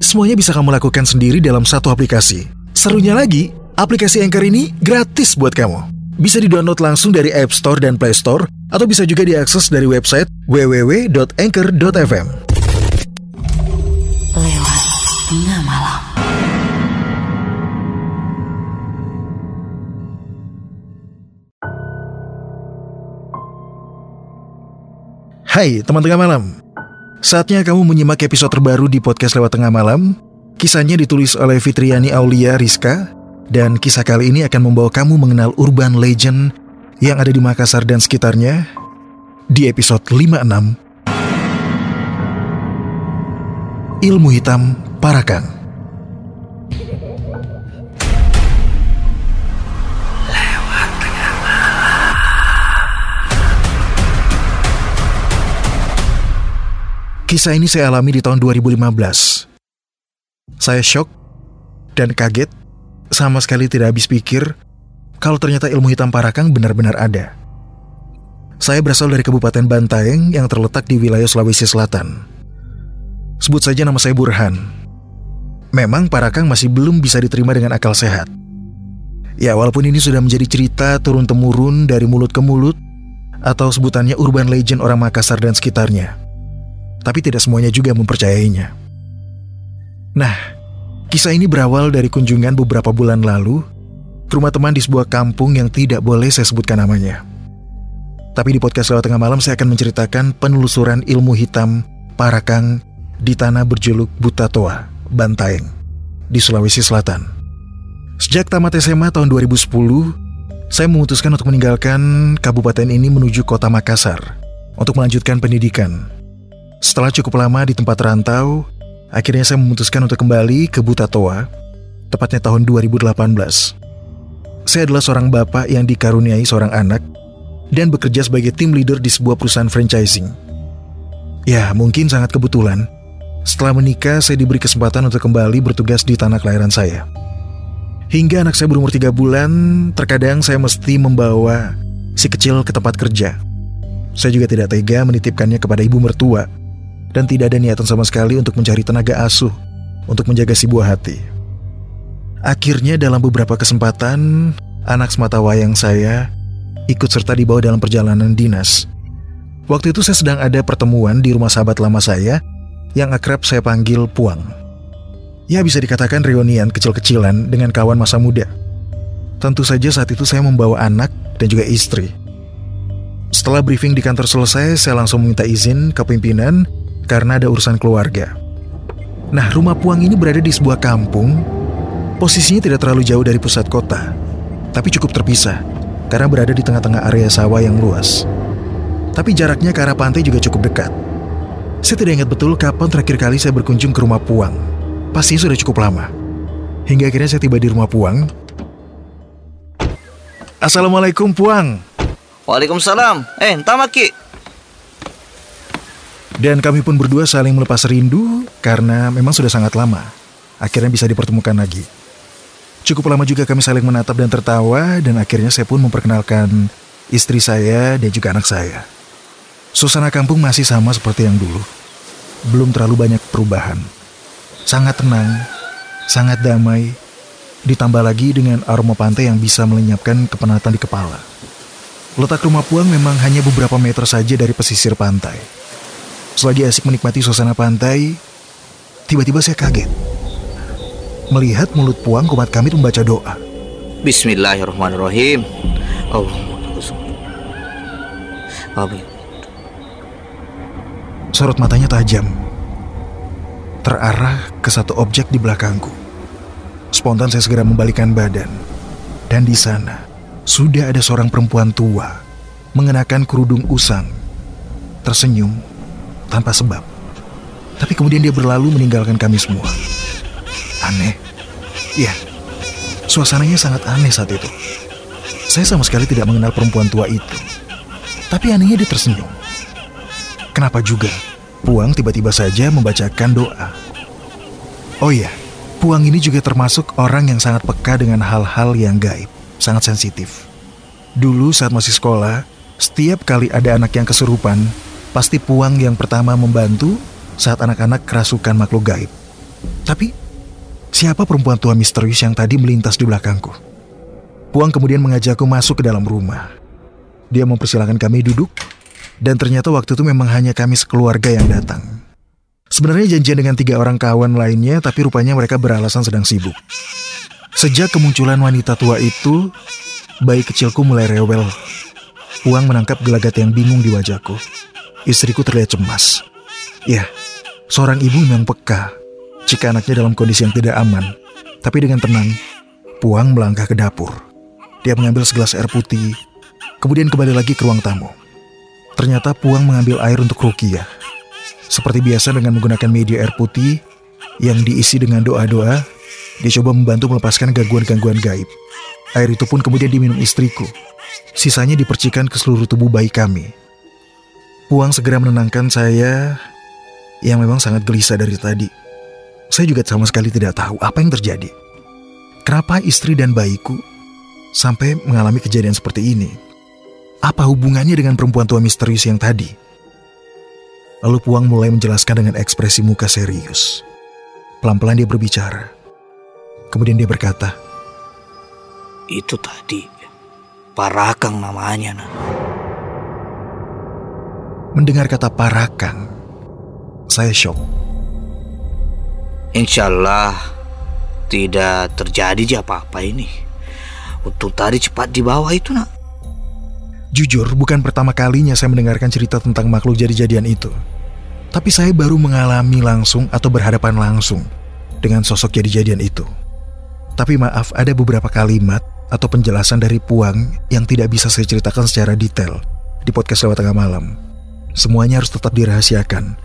semuanya bisa kamu lakukan sendiri dalam satu aplikasi. Serunya lagi, aplikasi Anchor ini gratis buat kamu. Bisa di-download langsung dari App Store dan Play Store, atau bisa juga diakses dari website www.anchor.fm. Lewat Tengah Malam. Hai teman tengah malam Saatnya kamu menyimak episode terbaru di podcast lewat tengah malam. Kisahnya ditulis oleh Fitriani Aulia Rizka. Dan kisah kali ini akan membawa kamu mengenal urban legend Yang ada di Makassar dan sekitarnya Di episode 56 Ilmu Hitam Parakang Kisah ini saya alami di tahun 2015. Saya shock dan kaget, sama sekali tidak habis pikir kalau ternyata ilmu hitam Parakang benar-benar ada. Saya berasal dari Kabupaten Bantaeng yang terletak di wilayah Sulawesi Selatan. Sebut saja nama saya Burhan. Memang Parakang masih belum bisa diterima dengan akal sehat. Ya, walaupun ini sudah menjadi cerita turun-temurun dari mulut ke mulut, atau sebutannya urban legend orang Makassar dan sekitarnya tapi tidak semuanya juga mempercayainya. Nah, kisah ini berawal dari kunjungan beberapa bulan lalu ke rumah teman di sebuah kampung yang tidak boleh saya sebutkan namanya. Tapi di podcast lewat tengah malam saya akan menceritakan penelusuran ilmu hitam Parakang di tanah berjuluk Butatoa, Bantaeng, di Sulawesi Selatan. Sejak tamat SMA tahun 2010, saya memutuskan untuk meninggalkan kabupaten ini menuju kota Makassar untuk melanjutkan pendidikan setelah cukup lama di tempat rantau, akhirnya saya memutuskan untuk kembali ke Butatoa, tepatnya tahun 2018. Saya adalah seorang bapak yang dikaruniai seorang anak dan bekerja sebagai tim leader di sebuah perusahaan franchising. Ya, mungkin sangat kebetulan. Setelah menikah, saya diberi kesempatan untuk kembali bertugas di tanah kelahiran saya. Hingga anak saya berumur tiga bulan, terkadang saya mesti membawa si kecil ke tempat kerja. Saya juga tidak tega menitipkannya kepada ibu mertua dan tidak ada niatan sama sekali untuk mencari tenaga asuh untuk menjaga si buah hati. Akhirnya dalam beberapa kesempatan, anak semata wayang saya ikut serta dibawa dalam perjalanan dinas. Waktu itu saya sedang ada pertemuan di rumah sahabat lama saya yang akrab saya panggil Puang. Ya bisa dikatakan reunian kecil-kecilan dengan kawan masa muda. Tentu saja saat itu saya membawa anak dan juga istri. Setelah briefing di kantor selesai, saya langsung meminta izin ke pimpinan karena ada urusan keluarga. Nah, rumah Puang ini berada di sebuah kampung. Posisinya tidak terlalu jauh dari pusat kota, tapi cukup terpisah karena berada di tengah-tengah area sawah yang luas. Tapi jaraknya ke arah pantai juga cukup dekat. Saya tidak ingat betul kapan terakhir kali saya berkunjung ke rumah Puang. Pastinya sudah cukup lama. Hingga akhirnya saya tiba di rumah Puang. Assalamualaikum Puang. Waalaikumsalam. Eh, entah maki. Dan kami pun berdua saling melepas rindu karena memang sudah sangat lama. Akhirnya bisa dipertemukan lagi. Cukup lama juga kami saling menatap dan tertawa dan akhirnya saya pun memperkenalkan istri saya dan juga anak saya. Suasana kampung masih sama seperti yang dulu. Belum terlalu banyak perubahan. Sangat tenang, sangat damai, ditambah lagi dengan aroma pantai yang bisa melenyapkan kepenatan di kepala. Letak rumah Puang memang hanya beberapa meter saja dari pesisir pantai. Selagi asik menikmati suasana pantai, tiba-tiba saya kaget. Melihat mulut puang kumat kami membaca doa. Bismillahirrahmanirrahim. Amin. Sorot matanya tajam. Terarah ke satu objek di belakangku. Spontan saya segera membalikkan badan. Dan di sana, sudah ada seorang perempuan tua mengenakan kerudung usang. Tersenyum tanpa sebab. Tapi kemudian dia berlalu meninggalkan kami semua. aneh. Iya, suasananya sangat aneh saat itu. Saya sama sekali tidak mengenal perempuan tua itu. Tapi anehnya dia tersenyum. Kenapa juga? Puang tiba-tiba saja membacakan doa. Oh iya, Puang ini juga termasuk orang yang sangat peka dengan hal-hal yang gaib, sangat sensitif. Dulu saat masih sekolah, setiap kali ada anak yang kesurupan, pasti Puang yang pertama membantu saat anak-anak kerasukan makhluk gaib. Tapi, siapa perempuan tua misterius yang tadi melintas di belakangku? Puang kemudian mengajakku masuk ke dalam rumah. Dia mempersilahkan kami duduk, dan ternyata waktu itu memang hanya kami sekeluarga yang datang. Sebenarnya janjian dengan tiga orang kawan lainnya, tapi rupanya mereka beralasan sedang sibuk. Sejak kemunculan wanita tua itu, bayi kecilku mulai rewel. Puang menangkap gelagat yang bingung di wajahku. Istriku terlihat cemas. Ya, seorang ibu memang peka jika anaknya dalam kondisi yang tidak aman. Tapi dengan tenang, Puang melangkah ke dapur. Dia mengambil segelas air putih, kemudian kembali lagi ke ruang tamu. Ternyata Puang mengambil air untuk Rukiah. Seperti biasa dengan menggunakan media air putih yang diisi dengan doa-doa, dia coba membantu melepaskan gangguan-gangguan gaib. Air itu pun kemudian diminum istriku. Sisanya dipercikan ke seluruh tubuh bayi kami. Puang segera menenangkan saya yang memang sangat gelisah dari tadi. Saya juga sama sekali tidak tahu apa yang terjadi. Kenapa istri dan bayiku sampai mengalami kejadian seperti ini? Apa hubungannya dengan perempuan tua misterius yang tadi? Lalu Puang mulai menjelaskan dengan ekspresi muka serius. Pelan-pelan dia berbicara. Kemudian dia berkata, Itu tadi, Parakang namanya. Nah. Mendengar kata Parakang, saya shock. Insya Allah tidak terjadi apa-apa ini. Untuk tadi cepat di bawah itu nak. Jujur, bukan pertama kalinya saya mendengarkan cerita tentang makhluk jadi-jadian itu. Tapi saya baru mengalami langsung atau berhadapan langsung dengan sosok jadi-jadian itu. Tapi maaf, ada beberapa kalimat atau penjelasan dari Puang yang tidak bisa saya ceritakan secara detail di podcast lewat tengah malam. Semuanya harus tetap dirahasiakan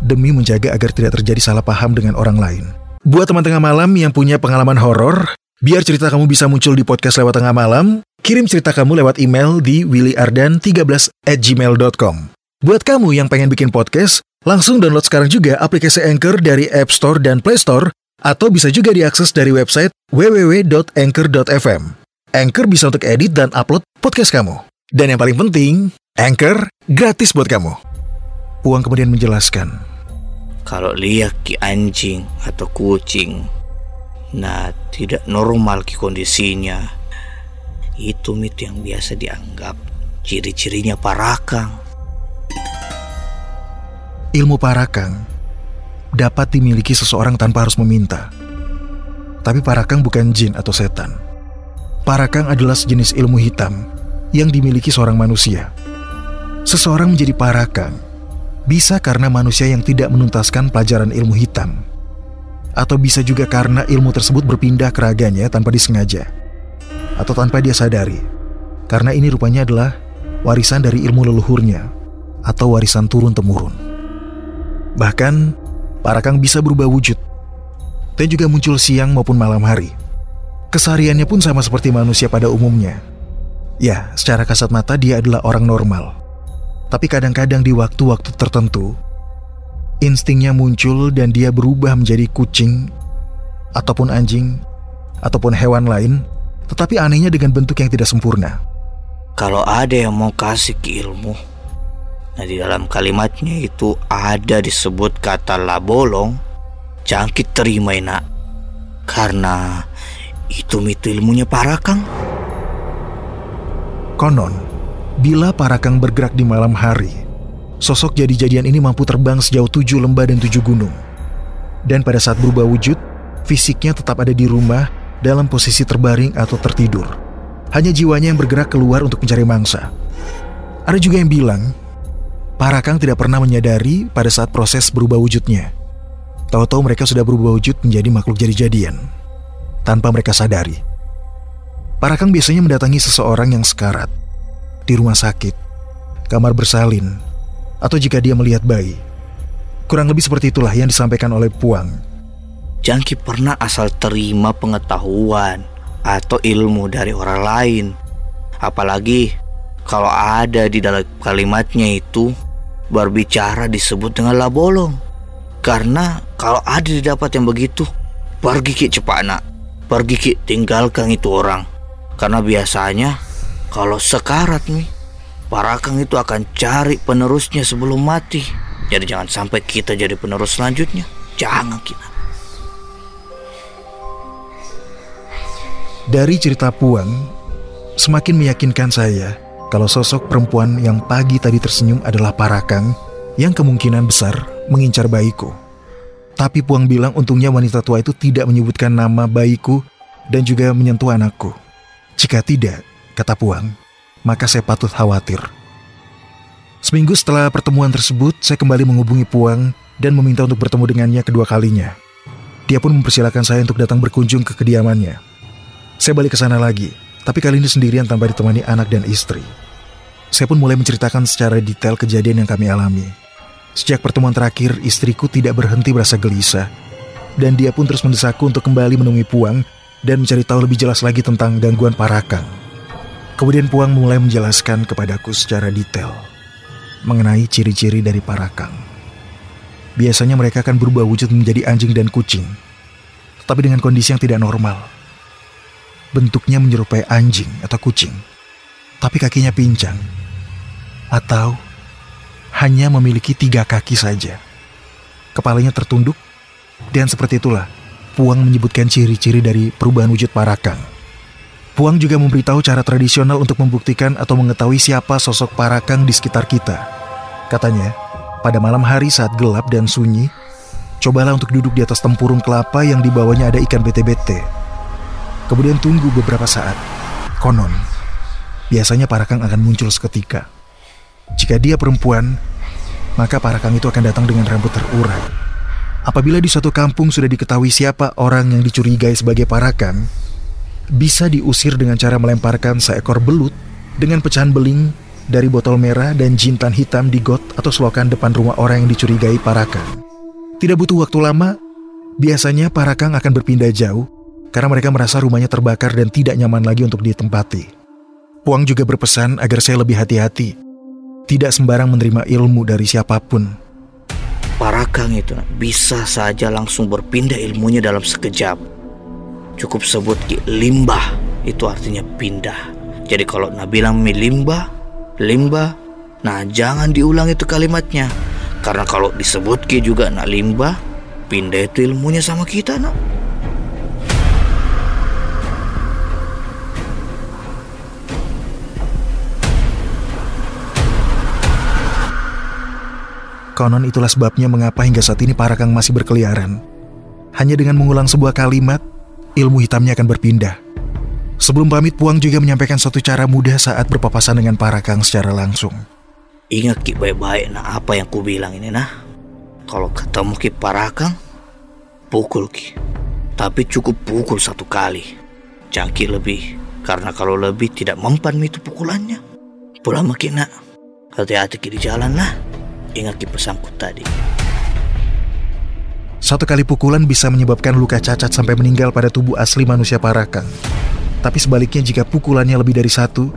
demi menjaga agar tidak terjadi salah paham dengan orang lain. Buat teman tengah malam yang punya pengalaman horor, biar cerita kamu bisa muncul di podcast lewat tengah malam, Kirim cerita kamu lewat email di willyardan13 at gmail.com. Buat kamu yang pengen bikin podcast, langsung download sekarang juga aplikasi Anchor dari App Store dan Play Store, atau bisa juga diakses dari website www.anchor.fm. Anchor bisa untuk edit dan upload podcast kamu. Dan yang paling penting, Anchor gratis buat kamu. Puang kemudian menjelaskan. Kalau lihat ki anjing atau kucing, nah tidak normal ki kondisinya itu mit yang biasa dianggap ciri-cirinya parakang. Ilmu parakang dapat dimiliki seseorang tanpa harus meminta. Tapi parakang bukan jin atau setan. Parakang adalah sejenis ilmu hitam yang dimiliki seorang manusia. Seseorang menjadi parakang bisa karena manusia yang tidak menuntaskan pelajaran ilmu hitam. Atau bisa juga karena ilmu tersebut berpindah ke raganya tanpa disengaja atau tanpa dia sadari. Karena ini rupanya adalah warisan dari ilmu leluhurnya atau warisan turun-temurun. Bahkan, para kang bisa berubah wujud dan juga muncul siang maupun malam hari. Kesehariannya pun sama seperti manusia pada umumnya. Ya, secara kasat mata dia adalah orang normal. Tapi kadang-kadang di waktu-waktu tertentu, instingnya muncul dan dia berubah menjadi kucing, ataupun anjing, ataupun hewan lain tetapi anehnya dengan bentuk yang tidak sempurna. Kalau ada yang mau kasih ke ilmu, nah di dalam kalimatnya itu ada disebut kata labolong, jangkit terima nak. Karena itu mitu ilmunya Parakang. Konon, bila Parakang bergerak di malam hari, sosok jadi-jadian ini mampu terbang sejauh tujuh lembah dan tujuh gunung. Dan pada saat berubah wujud, fisiknya tetap ada di rumah dalam posisi terbaring atau tertidur. Hanya jiwanya yang bergerak keluar untuk mencari mangsa. Ada juga yang bilang, para kang tidak pernah menyadari pada saat proses berubah wujudnya. Tahu-tahu mereka sudah berubah wujud menjadi makhluk jadi-jadian. Tanpa mereka sadari. Para kang biasanya mendatangi seseorang yang sekarat. Di rumah sakit, kamar bersalin, atau jika dia melihat bayi. Kurang lebih seperti itulah yang disampaikan oleh Puang Jangki pernah asal terima pengetahuan atau ilmu dari orang lain. Apalagi kalau ada di dalam kalimatnya itu berbicara disebut dengan labolong. Karena kalau ada didapat yang begitu, pergi ki cepat nak. Pergi ki tinggalkan itu orang. Karena biasanya kalau sekarat nih, parakang itu akan cari penerusnya sebelum mati. Jadi jangan sampai kita jadi penerus selanjutnya. Jangan kita. Dari cerita Puang, semakin meyakinkan saya kalau sosok perempuan yang pagi tadi tersenyum adalah Parakang yang kemungkinan besar mengincar bayiku. Tapi Puang bilang untungnya wanita tua itu tidak menyebutkan nama bayiku dan juga menyentuh anakku. Jika tidak, kata Puang, maka saya patut khawatir. Seminggu setelah pertemuan tersebut, saya kembali menghubungi Puang dan meminta untuk bertemu dengannya kedua kalinya. Dia pun mempersilahkan saya untuk datang berkunjung ke kediamannya. Saya balik ke sana lagi, tapi kali ini sendirian tanpa ditemani anak dan istri. Saya pun mulai menceritakan secara detail kejadian yang kami alami. Sejak pertemuan terakhir, istriku tidak berhenti merasa gelisah. Dan dia pun terus mendesakku untuk kembali menemui Puang dan mencari tahu lebih jelas lagi tentang gangguan parakang. Kemudian Puang mulai menjelaskan kepadaku secara detail mengenai ciri-ciri dari parakang. Biasanya mereka akan berubah wujud menjadi anjing dan kucing, tapi dengan kondisi yang tidak normal bentuknya menyerupai anjing atau kucing, tapi kakinya pincang, atau hanya memiliki tiga kaki saja. Kepalanya tertunduk, dan seperti itulah Puang menyebutkan ciri-ciri dari perubahan wujud Parakang. Puang juga memberitahu cara tradisional untuk membuktikan atau mengetahui siapa sosok Parakang di sekitar kita. Katanya, pada malam hari saat gelap dan sunyi, cobalah untuk duduk di atas tempurung kelapa yang di bawahnya ada ikan bete-bete Kemudian tunggu beberapa saat. Konon, biasanya parakang akan muncul seketika. Jika dia perempuan, maka parakang itu akan datang dengan rambut terurai. Apabila di suatu kampung sudah diketahui siapa orang yang dicurigai sebagai parakang, bisa diusir dengan cara melemparkan seekor belut dengan pecahan beling dari botol merah dan jintan hitam di got atau selokan depan rumah orang yang dicurigai parakang. Tidak butuh waktu lama, biasanya parakang akan berpindah jauh karena mereka merasa rumahnya terbakar dan tidak nyaman lagi untuk ditempati. Puang juga berpesan agar saya lebih hati-hati, tidak sembarang menerima ilmu dari siapa pun. Parakang itu bisa saja langsung berpindah ilmunya dalam sekejap. Cukup sebut ki limbah, itu artinya pindah. Jadi kalau nak bilang mi limbah, limbah, nah jangan diulang itu kalimatnya. Karena kalau disebut ki juga nak limbah, pindah itu ilmunya sama kita nak. Konon itulah sebabnya mengapa hingga saat ini para kang masih berkeliaran. Hanya dengan mengulang sebuah kalimat, ilmu hitamnya akan berpindah. Sebelum pamit, Puang juga menyampaikan satu cara mudah saat berpapasan dengan para kang secara langsung. Ingat Ki baik-baik nah apa yang ku bilang ini nah. Kalau ketemu Ki Parakang, pukul Ki. Tapi cukup pukul satu kali. Jangan Ki lebih, karena kalau lebih tidak mempan itu pukulannya. Pulang makin nak. Hati-hati Ki di jalan lah. Ingat di pesanku tadi. Satu kali pukulan bisa menyebabkan luka cacat sampai meninggal pada tubuh asli manusia parakang. Tapi sebaliknya jika pukulannya lebih dari satu,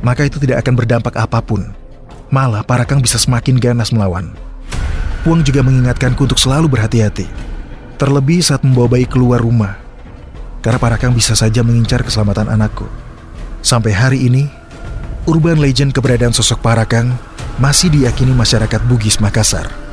maka itu tidak akan berdampak apa pun. Malah parakang bisa semakin ganas melawan. Puang juga mengingatkanku untuk selalu berhati-hati. Terlebih saat membawa bayi keluar rumah. Karena parakang bisa saja mengincar keselamatan anakku. Sampai hari ini, urban legend keberadaan sosok parakang masih diyakini masyarakat Bugis Makassar.